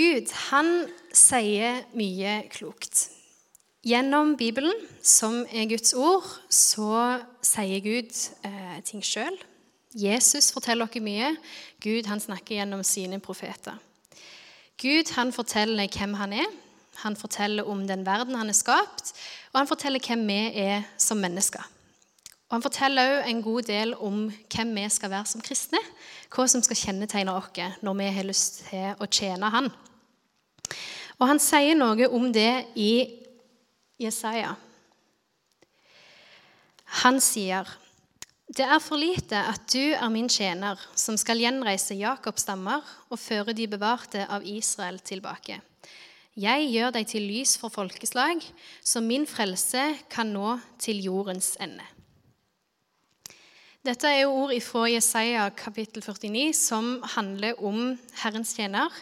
Gud, han sier mye klokt. Gjennom Bibelen, som er Guds ord, så sier Gud eh, ting sjøl. Jesus forteller oss mye. Gud han snakker gjennom sine profeter. Gud han forteller hvem han er. Han forteller om den verden han er skapt, og han forteller hvem vi er som mennesker. Og Han forteller òg en god del om hvem vi skal være som kristne. Hva som skal kjennetegne oss når vi har lyst til å tjene Han. Og Han sier noe om det i Jesaja. Han sier det er for lite at du er min tjener, som skal gjenreise Jakobs stammer og føre de bevarte av Israel tilbake. Jeg gjør deg til lys for folkeslag, så min frelse kan nå til jordens ende. Dette er jo ord fra Jesaja kapittel 49, som handler om Herrens tjener.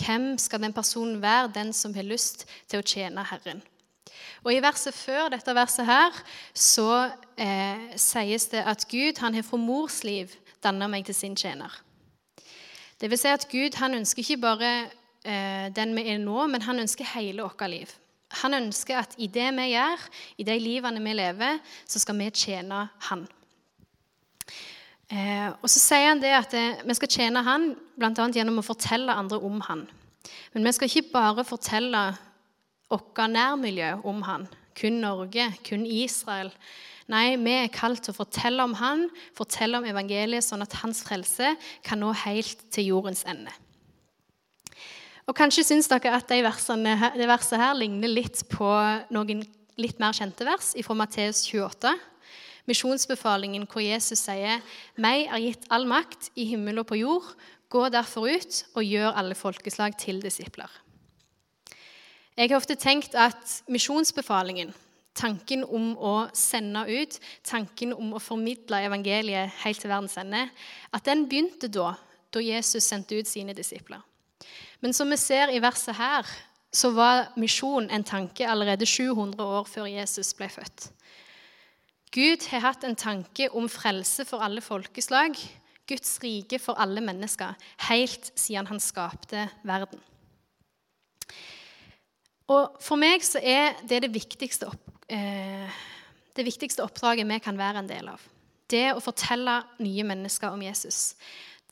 Hvem skal den personen være, den som har lyst til å tjene Herren? Og I verset før dette verset her, så eh, sies det at Gud han har fra mors liv danna meg til sin tjener. Det vil si at Gud han ønsker ikke bare eh, den vi er nå, men han ønsker hele vårt liv. Han ønsker at i det vi gjør, i de livene vi lever, så skal vi tjene Han. Eh, og så sier han det at eh, vi skal tjene han bl.a. gjennom å fortelle andre om han. Men vi skal ikke bare fortelle vårt nærmiljø om han, kun Norge, kun Israel. Nei, vi er kalt til å fortelle om han, fortelle om evangeliet, sånn at hans frelse kan nå helt til jordens ende. Og Kanskje syns dere at de det verset her ligner litt på noen litt mer kjente vers fra Matteus 28 misjonsbefalingen hvor Jesus sier, 'Meg er gitt all makt i himmel og på jord. Gå derfor ut og gjør alle folkeslag til disipler.' Jeg har ofte tenkt at misjonsbefalingen, tanken om å sende ut, tanken om å formidle evangeliet helt til verdens ende, at den begynte da, da Jesus sendte ut sine disipler. Men som vi ser i verset her, så var misjon en tanke allerede 700 år før Jesus ble født. Gud har hatt en tanke om frelse for alle folkeslag, Guds rike for alle mennesker, helt siden han skapte verden. Og For meg så er det det viktigste, opp, eh, det viktigste oppdraget vi kan være en del av. Det å fortelle nye mennesker om Jesus.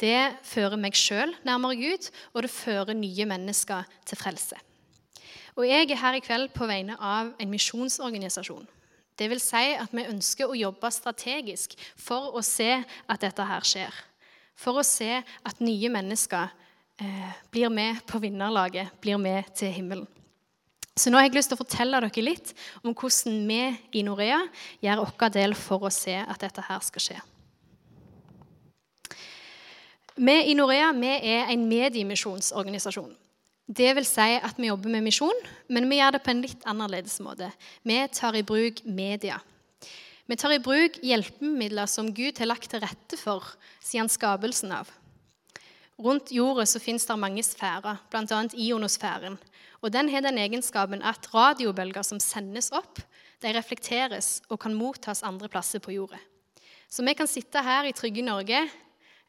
Det fører meg sjøl nærmere Gud, og det fører nye mennesker til frelse. Og Jeg er her i kveld på vegne av en misjonsorganisasjon det vil si at vi ønsker å jobbe strategisk for å se at dette her skjer. For å se at nye mennesker eh, blir med på vinnerlaget, blir med til himmelen. Så nå har jeg lyst til å fortelle dere litt om hvordan vi i Norea gjør vår del for å se at dette her skal skje. Vi i Norea vi er en mediemisjonsorganisasjon. Det vil si at vi jobber med misjon, men vi gjør det på en litt annerledes måte. Vi tar i bruk media. Vi tar i bruk hjelpemidler som Gud har lagt til rette for siden skapelsen av. Rundt jorda så finnes det mange sfærer, bl.a. ionosfæren. Og Den har den egenskapen at radiobølger som sendes opp, de reflekteres og kan mottas andre plasser på jorda. Så vi kan sitte her i trygge Norge,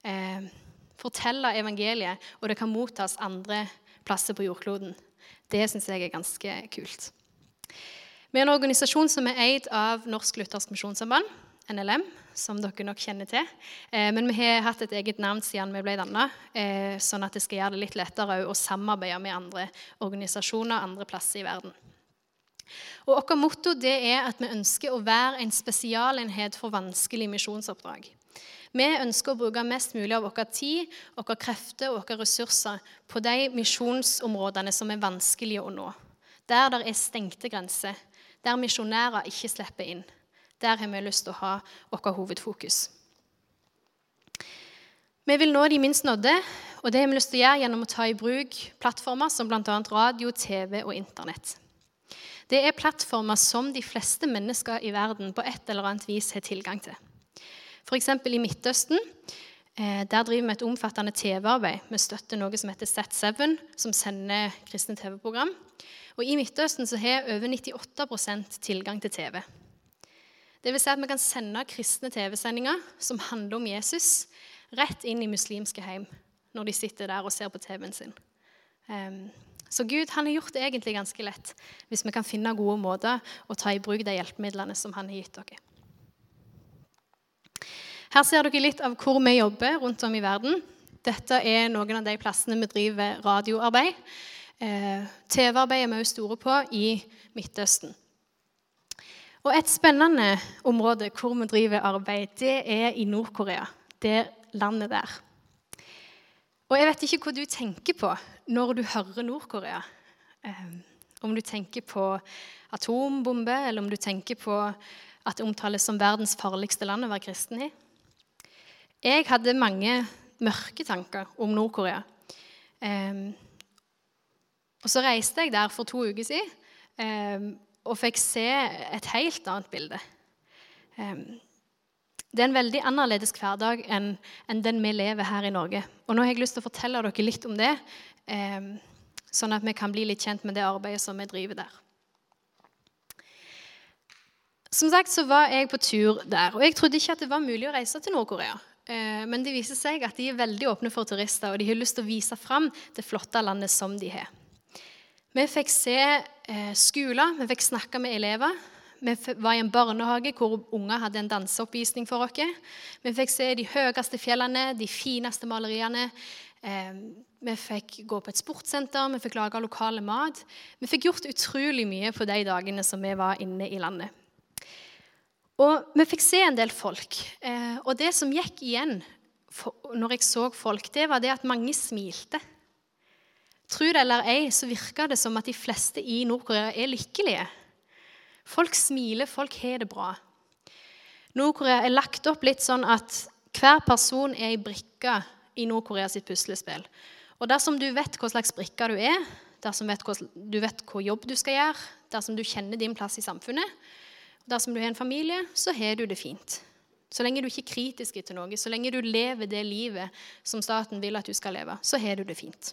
eh, fortelle evangeliet, og det kan mottas andre plasser på jordkloden. Det syns jeg er ganske kult. Vi er en organisasjon som er eid av Norsk Luthersk Misjonssamband, NLM, som dere nok kjenner til. Eh, men vi har hatt et eget navn siden vi ble danna, eh, sånn at det skal gjøre det litt lettere å samarbeide med andre organisasjoner andre plasser i verden. Og Vårt motto er at vi ønsker å være en spesialenhet for vanskelige misjonsoppdrag. Vi ønsker å bruke mest mulig av vår tid, våre krefter og våre ressurser på de misjonsområdene som er vanskelige å nå. Der det er stengte grenser, der misjonærer ikke slipper inn. Der har vi lyst til å ha vårt hovedfokus. Vi vil nå de minst nådde, og det har vi lyst til å gjøre gjennom å ta i bruk plattformer som bl.a. radio, TV og Internett. Det er plattformer som de fleste mennesker i verden på et eller annet vis har tilgang til. F.eks. i Midtøsten. Eh, der driver vi et omfattende TV-arbeid. Vi støtter noe som heter Z7, som sender kristne TV-program. Og I Midtøsten så har over 98% tilgang til TV. Det vil si at vi kan sende kristne TV-sendinger som handler om Jesus, rett inn i muslimske hjem når de sitter der og ser på TV-en sin. Um, så Gud han har gjort det egentlig ganske lett hvis vi kan finne gode måter å ta i bruk de hjelpemidlene som han har gitt dere. Her ser dere litt av hvor vi jobber rundt om i verden. Dette er noen av de plassene vi driver radioarbeid. Eh, TV-arbeid er vi også store på i Midtøsten. Og Et spennende område hvor vi driver arbeid, det er i Nord-Korea. Det landet der. Og Jeg vet ikke hva du tenker på når du hører Nord-Korea. Eh, om du tenker på atombombe, eller om du tenker på at det omtales som verdens farligste land å være kristen i. Jeg hadde mange mørke tanker om Nord-Korea. Um, og så reiste jeg der for to uker siden um, og fikk se et helt annet bilde. Um, det er en veldig annerledes hverdag enn, enn den vi lever her i Norge. Og nå har jeg lyst til å fortelle dere litt om det, sånn at vi kan bli litt kjent med det arbeidet som vi driver der. Som sagt så var jeg på tur der, og jeg trodde ikke at det var mulig å reise til Nord-Korea. Eh, men det viser seg at de er veldig åpne for turister, og de har lyst til å vise fram det flotte landet som de har. Vi fikk se eh, skoler, vi fikk snakke med elever. Vi var i en barnehage hvor unger hadde en danseoppvisning for oss. Vi fikk se de høyeste fjellene, de fineste maleriene. Eh, vi fikk gå på et sportssenter, vi fikk lage lokale mat. Vi fikk gjort utrolig mye på de dagene som vi var inne i landet. Og vi fikk se en del folk. Eh, og det som gikk igjen når jeg så folk, det var det at mange smilte. Tro det eller ei, så virka det som at de fleste i Nord-Korea er lykkelige. Folk smiler, folk har det bra. Nord-Korea er lagt opp litt sånn at hver person er ei brikke i Nord-Korea sitt puslespill. Og dersom du vet hva slags brikke du er, dersom du vet hva jobb du skal gjøre, dersom du kjenner din plass i samfunnet, Dersom du har en familie, så har du det fint. Så lenge du ikke er kritisk til noe, så lenge du lever det livet som staten vil at du skal leve, så har du det fint.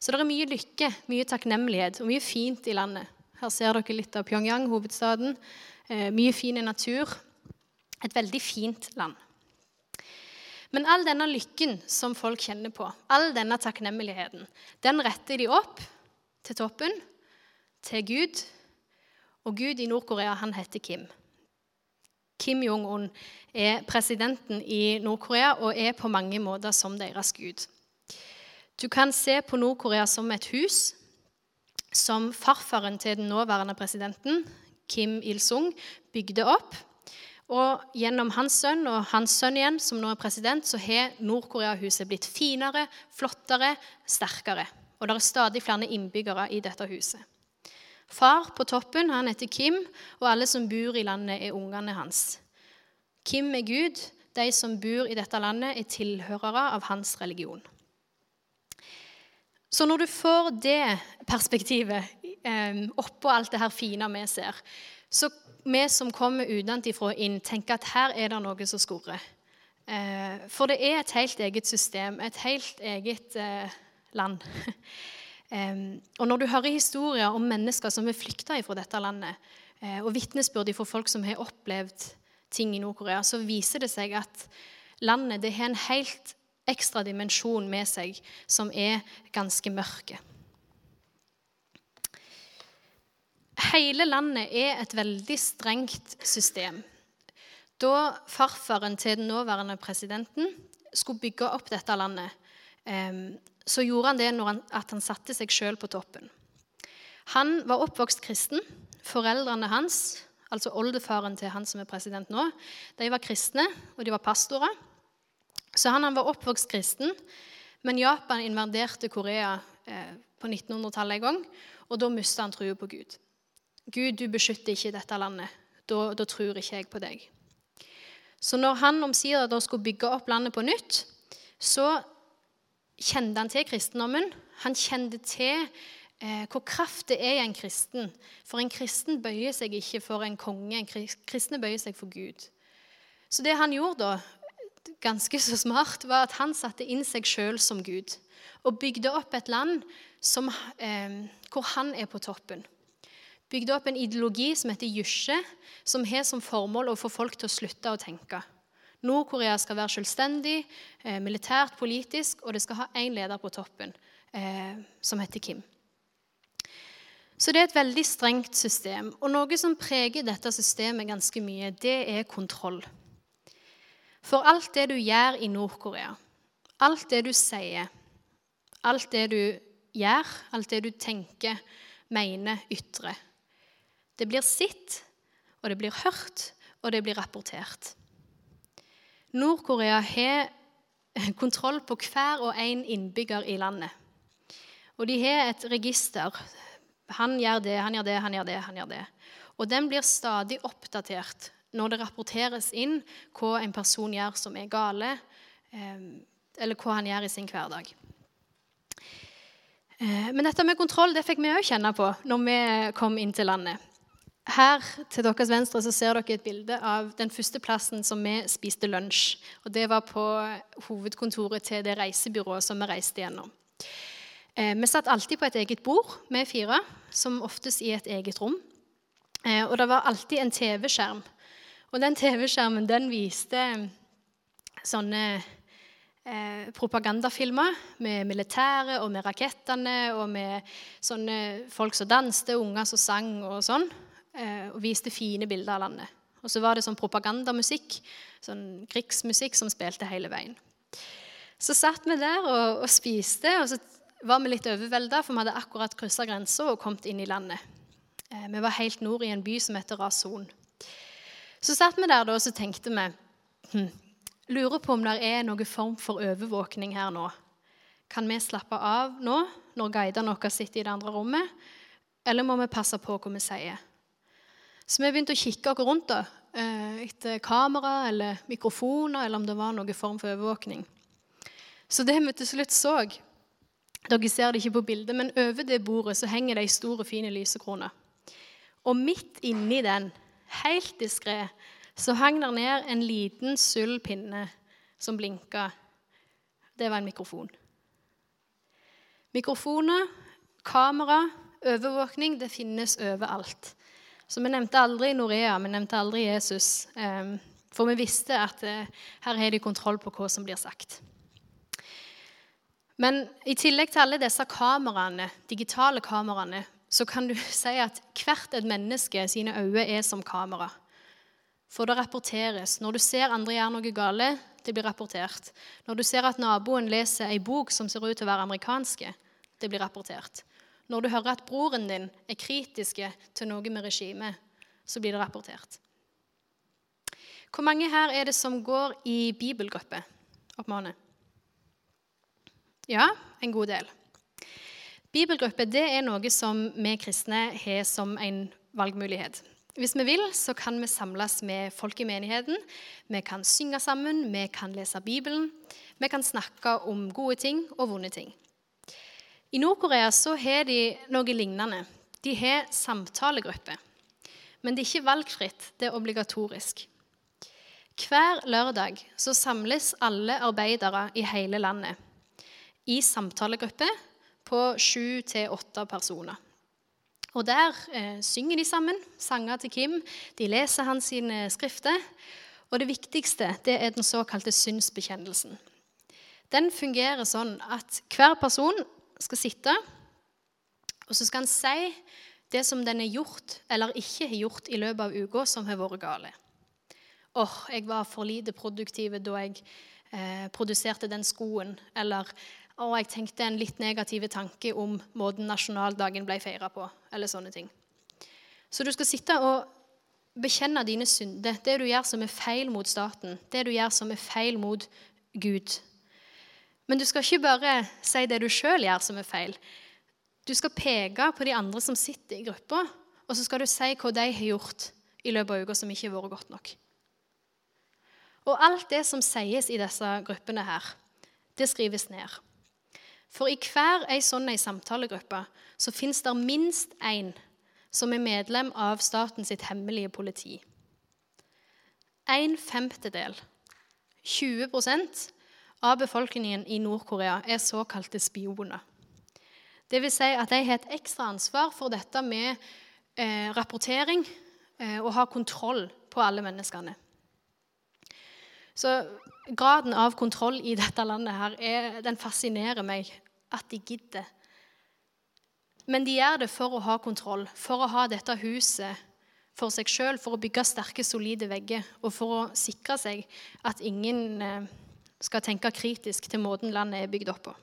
Så det er mye lykke, mye takknemlighet og mye fint i landet. Her ser dere litt av Pyongyang, hovedstaden. Eh, mye fin natur. Et veldig fint land. Men all denne lykken som folk kjenner på, all denne takknemligheten, den retter de opp til toppen, til Gud og Gud i Nord-Korea, han heter Kim. Kim Jong-un er presidenten i Nord-Korea og er på mange måter som deres gud. Du kan se på Nord-Korea som et hus som farfaren til den nåværende presidenten, Kim Il-sung, bygde opp. Og gjennom hans sønn og hans sønn igjen, som nå er president, så har Nord-Korea-huset blitt finere, flottere, sterkere. Og det er stadig flere innbyggere i dette huset. Far på toppen han heter Kim, og alle som bor i landet, er ungene hans. Kim er Gud. De som bor i dette landet, er tilhørere av hans religion. Så når du får det perspektivet eh, oppå alt det her fine vi ser, så vi som kommer utenfra inn, tenker at her er det noe som skurrer. Eh, for det er et helt eget system, et helt eget eh, land. Og når du hører historier om mennesker som har flykta fra dette landet, eh, og vitnesbyrd fra folk som har opplevd ting i Nord-Korea, så viser det seg at landet det har en helt ekstra dimensjon med seg som er ganske mørke. Hele landet er et veldig strengt system. Da farfaren til den nåværende presidenten skulle bygge opp dette landet, så gjorde han det han, at han satte seg sjøl på toppen. Han var oppvokst kristen. Foreldrene hans, altså oldefaren til han som er president nå, de var kristne, og de var pastorer. Så han, han var oppvokst kristen, men Japan invaderte Korea eh, på 1900-tallet en gang, og da mista han troa på Gud. Gud, du beskytter ikke dette landet. Da, da tror ikke jeg på deg. Så når han omsider skulle bygge opp landet på nytt, så kjente han til kristendommen. Han kjente til eh, hvor kraft det er i en kristen. For en kristen bøyer seg ikke for en konge, en kristne bøyer seg for Gud. Så det han gjorde da, ganske så smart, var at han satte inn seg sjøl som Gud. Og bygde opp et land som, eh, hvor han er på toppen. Bygde opp en ideologi som heter Jusje, som har som formål å få folk til å slutte å tenke. Nord-Korea skal være selvstendig, eh, militært, politisk, og det skal ha én leder på toppen. eh, som heter Kim. Så det er et veldig strengt system. Og noe som preger dette systemet ganske mye, det er kontroll. For alt det du gjør i Nord-Korea, alt det du sier, alt det du gjør, alt det du tenker, mener, ytrer, det blir sett, og det blir hørt, og det blir rapportert. Nord-Korea har kontroll på hver og en innbygger i landet. Og de har et register. Han gjør det, han gjør det, han gjør det. han gjør det. Og den blir stadig oppdatert når det rapporteres inn hva en person gjør som er gale, eh, eller hva han gjør i sin hverdag. Eh, men dette med kontroll det fikk vi òg kjenne på når vi kom inn til landet. Her til deres venstre så ser dere et bilde av den første plassen som vi spiste lunsj. Og Det var på hovedkontoret til det reisebyrået som vi reiste gjennom. Eh, vi satt alltid på et eget bord med fire, som oftest i et eget rom. Eh, og det var alltid en TV-skjerm. Og den TV-skjermen den viste sånne eh, propagandafilmer med militæret og med rakettene og med sånne folk som danste, unger som sang og sånn. Eh, og viste fine bilder av landet. Og så var det sånn propagandamusikk, sånn krigsmusikk, som spilte hele veien. Så satt vi der og, og spiste, og så var vi litt overvelda, for vi hadde akkurat kryssa grensa og kommet inn i landet. Eh, vi var helt nord i en by som heter Rason. Så satt vi der da, og så tenkte vi hm, Lurer på om det er noen form for overvåkning her nå. Kan vi slappe av nå, når guidene våre sitter i det andre rommet? Eller må vi passe på hva vi sier? Så vi begynte å kikke oss rundt da, eh, etter kamera eller mikrofoner, eller om det var noen form for overvåkning. Så det vi til slutt så Dere ser det ikke på bildet, men over det bordet så henger det ei stor fin lysekrone. Og midt inni den, helt diskré, så hang der ned en liten sølvpinne som blinka. Det var en mikrofon. Mikrofoner, kamera, overvåkning, det finnes overalt. Så vi nevnte aldri Norea, vi nevnte aldri Jesus. Ehm, for vi visste at eh, her har de kontroll på hva som blir sagt. Men i tillegg til alle disse kameraene, digitale kameraene, så kan du si at hvert et menneske sine øyne er som kamera. For det rapporteres. Når du ser andre gjøre noe gale, det blir rapportert. Når du ser at naboen leser ei bok som ser ut til å være amerikanske, det blir rapportert. Når du hører at broren din er kritiske til noe med regimet, så blir det rapportert. Hvor mange her er det som går i bibelgruppe? Opp med. Ja, en god del. Bibelgruppe det er noe som vi kristne har som en valgmulighet. Hvis vi vil, så kan vi samles med folk i menigheten. Vi kan synge sammen, vi kan lese Bibelen. Vi kan snakke om gode ting og vonde ting. I Nord-Korea så har de noe lignende. De har samtalegrupper. Men det er ikke valgfritt, det er obligatorisk. Hver lørdag så samles alle arbeidere i hele landet i samtalegrupper på sju til åtte personer. Og Der eh, synger de sammen sanger til Kim, de leser hans sine skrifter. Og det viktigste det er den såkalte synsbekjennelsen. Den fungerer sånn at hver person skal sitte, og så skal han si det som den har gjort eller ikke har gjort i løpet av uka som har vært gale. Åh, oh, jeg var for lite produktiv da jeg eh, produserte den skoen. Eller å, oh, jeg tenkte en litt negativ tanke om måten nasjonaldagen ble feira på. Eller sånne ting. Så du skal sitte og bekjenne dine synder, det du gjør som er feil mot staten, det du gjør som er feil mot Gud. Men du skal ikke bare si det du sjøl gjør som er feil. Du skal peke på de andre som sitter i gruppa, og så skal du si hva de har gjort i løpet av uka som ikke har vært godt nok. Og alt det som sies i disse gruppene her, det skrives ned. For i hver ei sånn ei samtalegruppe så fins det minst én som er medlem av statens hemmelige politi. En femtedel, 20 av befolkningen i Nord-Korea er såkalte spioner. Vil si at de har et ekstra ansvar for dette med eh, rapportering eh, og ha kontroll på alle menneskene. Så graden av kontroll i dette landet her, er, den fascinerer meg. at de gidder. Men de gjør det for å ha kontroll, for å ha dette huset for seg sjøl, for å bygge sterke, solide vegger og for å sikre seg at ingen eh, skal tenke kritisk til måten landet er bygd opp på.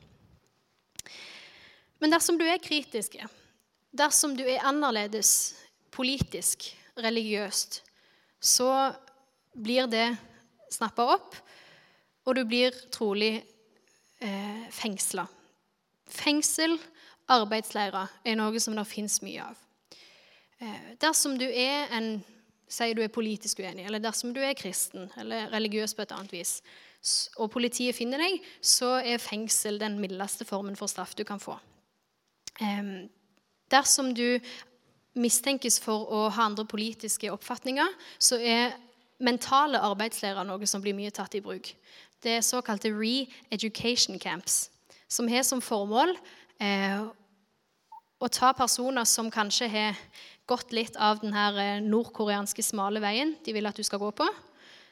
Men dersom du er kritisk, dersom du er annerledes politisk, religiøst, så blir det snappa opp, og du blir trolig eh, fengsla. Fengsel, arbeidsleirer, er noe som det fins mye av. Eh, dersom du er en sier du er politisk uenig, eller dersom du er kristen eller religiøs på et annet vis, og politiet finner deg, så er fengsel den mildeste formen for straff du kan få. Dersom du mistenkes for å ha andre politiske oppfatninger, så er mentale arbeidsleirer noe som blir mye tatt i bruk. Det er såkalte re-education camps, som har som formål eh, å ta personer som kanskje har gått litt av den eh, nordkoreanske smale veien de vil at du skal gå på.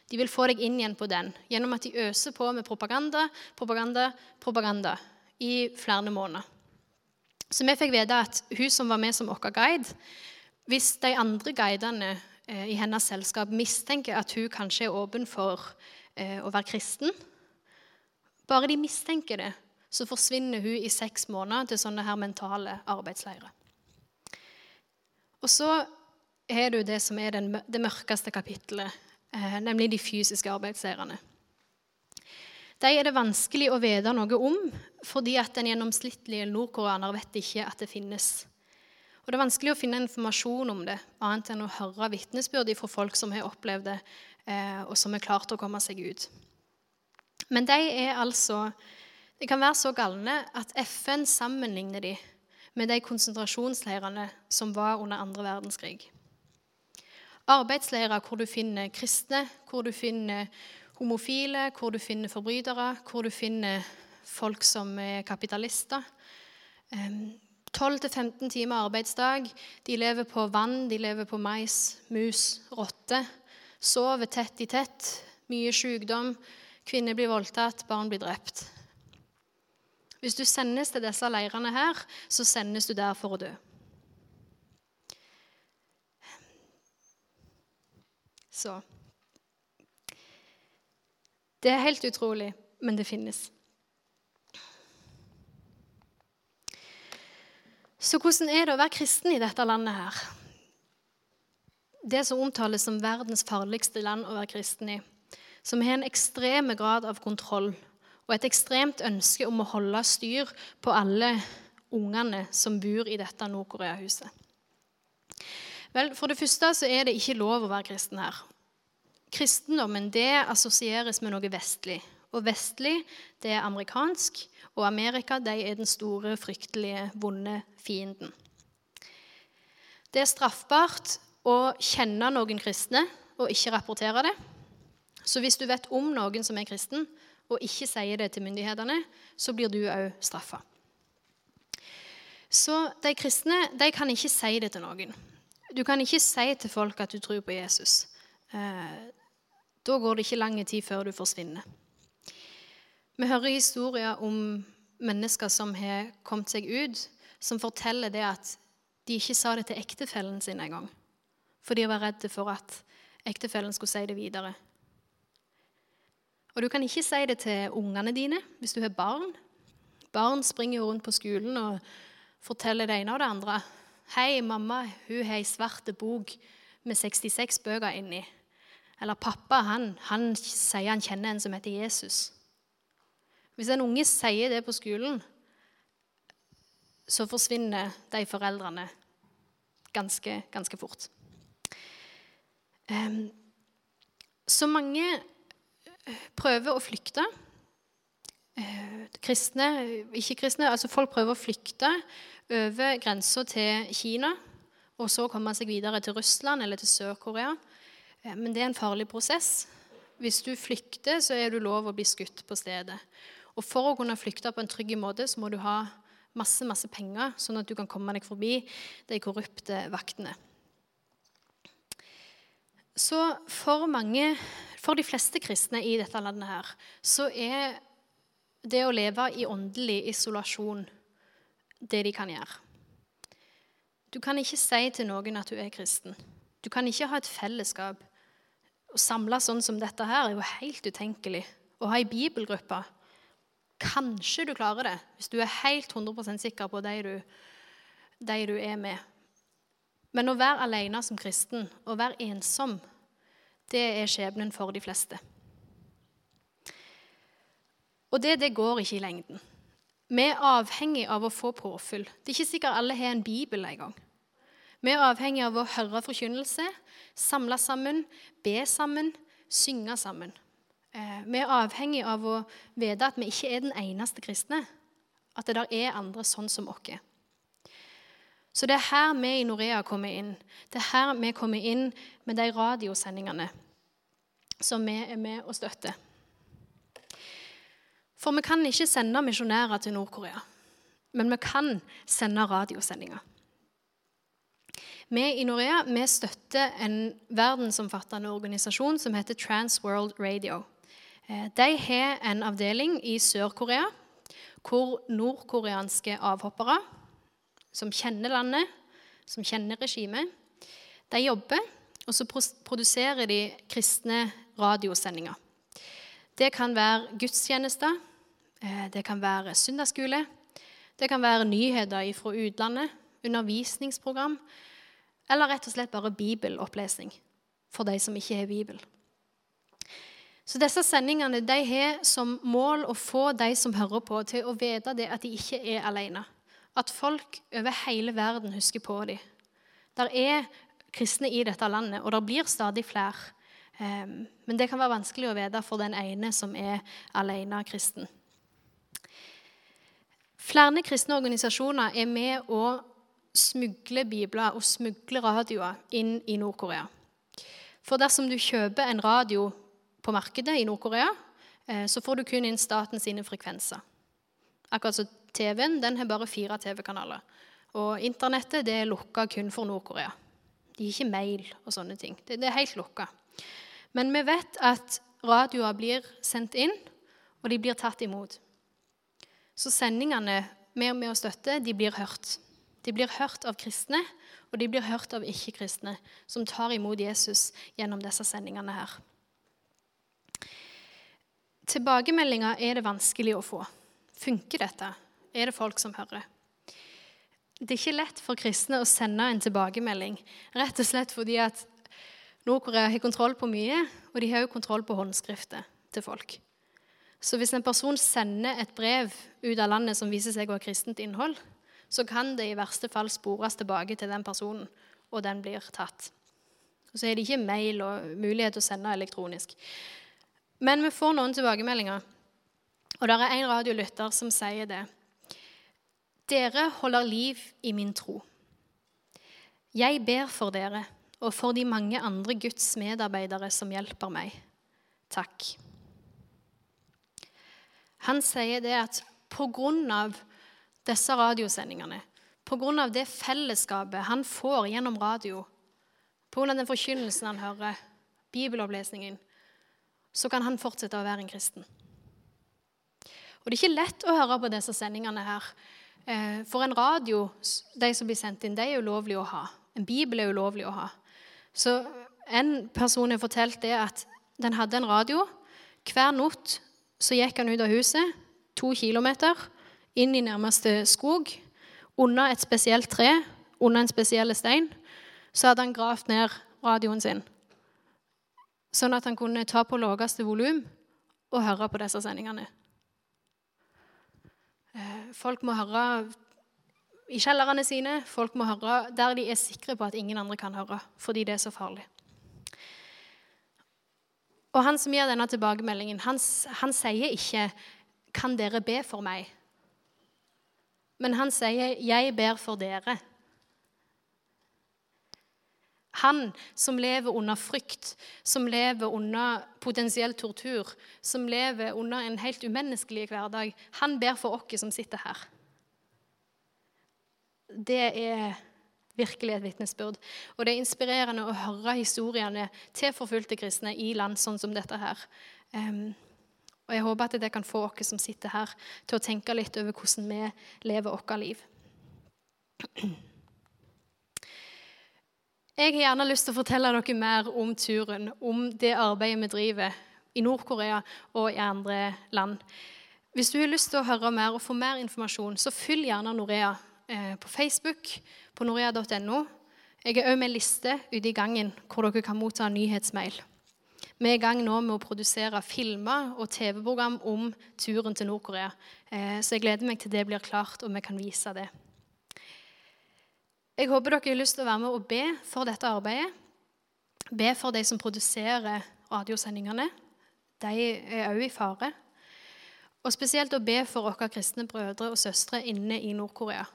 De vil få deg inn igjen på den gjennom at de øser på med propaganda, propaganda, propaganda i flere måneder. Så vi fikk vite at hun som var med som vår guide, hvis de andre guidene eh, i hennes selskap mistenker at hun kanskje er åpen for eh, å være kristen Bare de mistenker det, så forsvinner hun i seks måneder til sånne her mentale arbeidsleirer. Og så har du det som er det mørkeste kapittelet, eh, nemlig de fysiske arbeidsleirene. De er det vanskelig å vite noe om, fordi at den gjennomsnittlige nordkoreaner vet ikke at det finnes. Og Det er vanskelig å finne informasjon om det, annet enn å høre vitnesbyrd fra folk som har opplevd det, eh, og som er klart å komme seg ut. Men de er altså De kan være så galne at FN sammenligner de med de konsentrasjonsleirene som var under andre verdenskrig. Arbeidsleirer hvor du finner kristne, hvor du finner homofile, hvor du finner forbrytere, hvor du finner folk som er kapitalister. 12-15 timer arbeidsdag. De lever på vann, de lever på mais, mus, rotte. Sover tett i tett. Mye sykdom. Kvinner blir voldtatt, barn blir drept. Hvis du sendes til disse leirene her, så sendes du der for å dø. Så Det er helt utrolig, men det finnes. Så hvordan er det å være kristen i dette landet her? Det som omtales som verdens farligste land å være kristen i, som har en ekstrem grad av kontroll og et ekstremt ønske om å holde styr på alle ungene som bor i dette Nord-Korea-huset. Vel, For det første så er det ikke lov å være kristen her. Kristendommen det assosieres med noe vestlig. Og vestlig det er amerikansk, og Amerika de er den store, fryktelige, vonde fienden. Det er straffbart å kjenne noen kristne og ikke rapportere det. Så hvis du vet om noen som er kristen, og ikke sier det til myndighetene, så blir du òg straffa. Så de kristne de kan ikke si det til noen. Du kan ikke si til folk at du tror på Jesus. Eh, da går det ikke lang tid før du forsvinner. Vi hører historier om mennesker som har kommet seg ut, som forteller det at de ikke sa det til ektefellen sin engang. For de var redde for at ektefellen skulle si det videre. Og du kan ikke si det til ungene dine hvis du har barn. Barn springer rundt på skolen og forteller det ene og det andre. 'Hei, mamma, hun har ei svart bok med 66 bøker inni.' Eller 'pappa, han, han sier han kjenner en som heter Jesus'. Hvis en unge sier det på skolen, så forsvinner de foreldrene ganske, ganske fort. Så mange prøver å flykte. Eh, kristne, ikke-kristne, altså folk prøver å flykte over grensa til Kina og så komme seg videre til Russland eller til Sør-Korea. Eh, men det er en farlig prosess. Hvis du flykter, så er du lov å bli skutt på stedet. Og For å kunne flykte på en trygg måte så må du ha masse masse penger, sånn at du kan komme deg forbi de korrupte vaktene. Så for mange, for de fleste kristne i dette landet her, så er det å leve i åndelig isolasjon det de kan gjøre. Du kan ikke si til noen at du er kristen. Du kan ikke ha et fellesskap. Å samle sånn som dette her er jo helt utenkelig. Å ha ei bibelgruppe Kanskje du klarer det hvis du er helt 100% sikker på de du, de du er med. Men å være alene som kristen, å være ensom, det er skjebnen for de fleste. Og det, det går ikke i lengden. Vi er avhengig av å få påfyll. Det er ikke sikkert alle har en bibel engang. Vi er avhengig av å høre forkynnelse, samle sammen, be sammen, synge sammen. Eh, vi er avhengig av å vite at vi ikke er den eneste kristne. At det der er andre sånn som oss. Så det er her vi i Norea kommer inn. Det er her vi kommer inn med de radiosendingene som vi er med og støtter. For vi kan ikke sende misjonærer til Nord-Korea, men vi kan sende radiosendinger. Vi i Norea vi støtter en verdensomfattende organisasjon som heter Trans World Radio. Eh, de har en avdeling i Sør-Korea hvor nordkoreanske avhoppere som kjenner landet, som kjenner regimet, de jobber, og så produserer de kristne radiosendinger. Det kan være gudstjenester, det kan være søndagsskole. Det kan være nyheter fra utlandet, undervisningsprogram, eller rett og slett bare bibelopplesning for de som ikke har bibel. Så disse sendingene de har som mål å få de som hører på, til å vite at de ikke er alene. At folk over hele verden husker på dem. Der er kristne i dette landet, og det blir stadig flere. Ehm, men det kan være vanskelig å vite for den ene som er alene kristen. Flere kristne organisasjoner er med å smugle bibler og smugle radioer inn i Nord-Korea. For dersom du kjøper en radio på markedet i Nord-Korea, eh, så får du kun inn staten sine frekvenser. Akkurat som TV-en den har bare fire TV-kanaler. Og internettet det er lukka kun for Nord-Korea. De har ikke mail og sånne ting. Det, det er helt lukka. Men vi vet at radioer blir sendt inn, og de blir tatt imot. Så sendingene vi er med å støtte, de blir hørt. De blir hørt av kristne, og de blir hørt av ikke-kristne som tar imot Jesus gjennom disse sendingene her. Tilbakemeldinger er det vanskelig å få. Funker dette? Er det folk som hører? Det er ikke lett for kristne å sende en tilbakemelding, rett og slett fordi at Nord-Korea har kontroll på mye, og de har også kontroll på håndskriftet til folk. Så hvis en person sender et brev ut av landet som viser seg å ha kristent innhold, så kan det i verste fall spores tilbake til den personen, og den blir tatt. Så er det ikke mail og mulighet til å sende elektronisk. Men vi får noen tilbakemeldinger, og det er en radiolytter som sier det. Dere holder liv i min tro. Jeg ber for dere og for de mange andre Guds medarbeidere som hjelper meg. Takk. Han sier det at pga. disse radiosendingene, pga. det fellesskapet han får gjennom radio, pga. den forkynnelsen han hører, bibelopplesningen, så kan han fortsette å være en kristen. Og Det er ikke lett å høre på disse sendingene her. Eh, for en radio, de som blir sendt inn, det er ulovlig å ha. En bibel er ulovlig å ha. Så en person har fortalt det at den hadde en radio. Hver natt så gikk han ut av huset, to kilometer, inn i nærmeste skog, under et spesielt tre, under en spesiell stein. Så hadde han gravd ned radioen sin, sånn at han kunne ta på laveste volum og høre på disse sendingene. Eh, folk må høre i kjellerne sine, folk må høre der de er sikre på at ingen andre kan høre, fordi det er så farlig. Og han som gir denne tilbakemeldingen, han, han sier ikke 'Kan dere be for meg?' Men han sier 'Jeg ber for dere'. Han som lever under frykt, som lever under potensiell tortur, som lever under en helt umenneskelig hverdag, han ber for oss som sitter her. Det er virkelig et vitnesbyrd. Og det er inspirerende å høre historiene til forfulgte kristne i land sånn som dette her. Um, Og jeg håper at det kan få oss som sitter her, til å tenke litt over hvordan vi lever vårt liv. Jeg har gjerne lyst til å fortelle dere mer om turen, om det arbeidet vi driver i Nord-Korea og i andre land. Hvis du har lyst til å høre mer og få mer informasjon, så følg gjerne Norea på Facebook, på norea.no. Jeg er òg med liste ute i gangen hvor dere kan motta nyhetsmail. Vi er i gang nå med å produsere filmer og TV-program om turen til Nord-Korea. Eh, så jeg gleder meg til det blir klart, og vi kan vise det. Jeg håper dere har lyst til å være med og be for dette arbeidet. Be for de som produserer radiosendingene. De er òg i fare. Og spesielt å be for våre kristne brødre og søstre inne i Nord-Korea.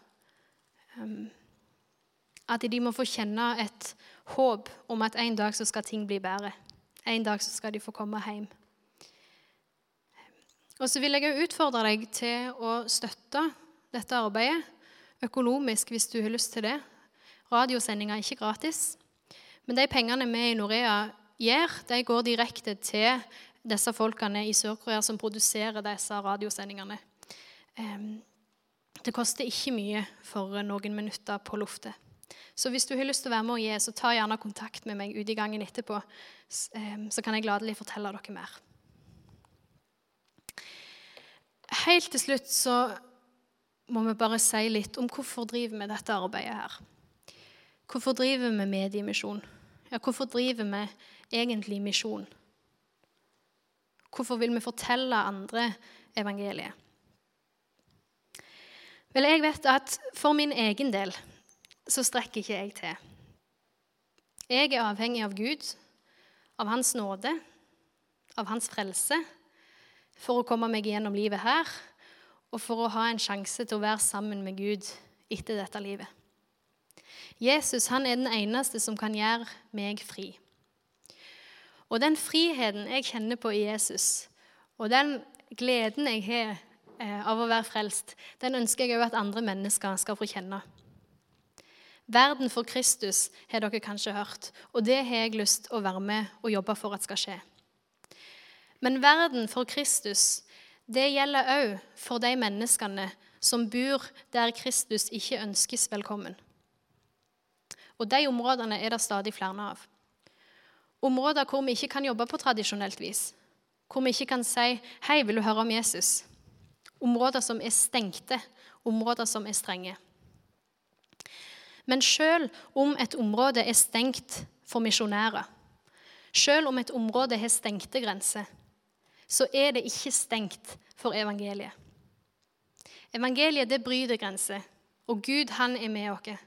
At de må få kjenne et håp om at en dag så skal ting bli bedre. En dag så skal de få komme hjem. Og så vil jeg òg utfordre deg til å støtte dette arbeidet økonomisk hvis du har lyst til det. Radiosendinger er ikke gratis. Men de pengene vi i Norea gir, de går direkte til disse folkene i Sør-Korea som produserer disse radiosendingene. Det koster ikke mye for noen minutter på luftet. Så hvis du har lyst til å være med og gi, så ta gjerne kontakt med meg ute i gangen etterpå. Så kan jeg gladelig fortelle dere mer. Helt til slutt så må vi bare si litt om hvorfor driver vi dette arbeidet her. Hvorfor driver vi mediemisjon? Ja, hvorfor driver vi egentlig misjon? Hvorfor vil vi fortelle andre evangeliet? Vel, jeg vet at for min egen del så strekker ikke jeg til. Jeg er avhengig av Gud, av Hans nåde, av Hans frelse, for å komme meg gjennom livet her og for å ha en sjanse til å være sammen med Gud etter dette livet. Jesus han er den eneste som kan gjøre meg fri. Og den friheten jeg kjenner på i Jesus, og den gleden jeg har av å være frelst, den ønsker jeg òg at andre mennesker skal få kjenne. Verden for Kristus har dere kanskje hørt, og det har jeg lyst til å være med og jobbe for at skal skje. Men verden for Kristus, det gjelder òg for de menneskene som bor der Kristus ikke ønskes velkommen. Og de områdene er det stadig flere av. Områder hvor vi ikke kan jobbe på tradisjonelt vis. Hvor vi ikke kan si 'Hei, vil du høre om Jesus?' Områder som er stengte, områder som er strenge. Men selv om et område er stengt for misjonærer, selv om et område har stengte grenser, så er det ikke stengt for evangeliet. Evangeliet det bryter grenser, og Gud han er med oss.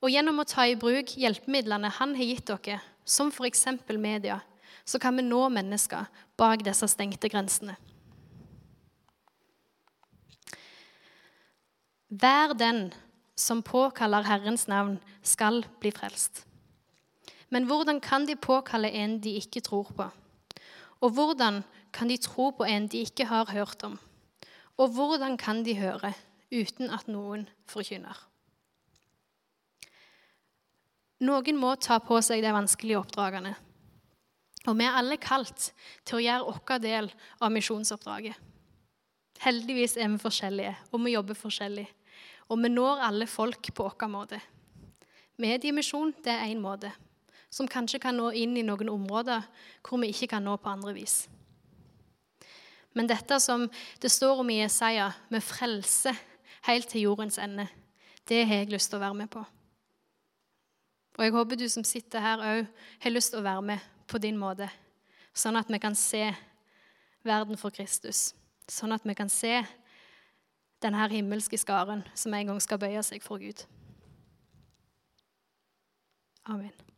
Og gjennom å ta i bruk hjelpemidlene han har gitt dere, som f.eks. media, så kan vi nå mennesker bak disse stengte grensene. Hver den som påkaller Herrens navn, skal bli frelst. Men hvordan kan de påkalle en de ikke tror på? Og hvordan kan de tro på en de ikke har hørt om? Og hvordan kan de høre uten at noen forkynner? Noen må ta på seg de vanskelige oppdragene. Og vi er alle kalt til å gjøre vår del av misjonsoppdraget. Heldigvis er vi forskjellige, og vi jobber forskjellig. Og vi når alle folk på vår måte. Mediemisjon det er én måte, som kanskje kan nå inn i noen områder hvor vi ikke kan nå på andre vis. Men dette som det står om i Jesaja, med frelse helt til jordens ende, det har jeg lyst til å være med på. Og jeg håper du som sitter her òg har lyst til å være med på din måte, sånn at vi kan se verden for Kristus. Sånn at vi kan se denne himmelske skaren som en gang skal bøye seg for Gud. Amen.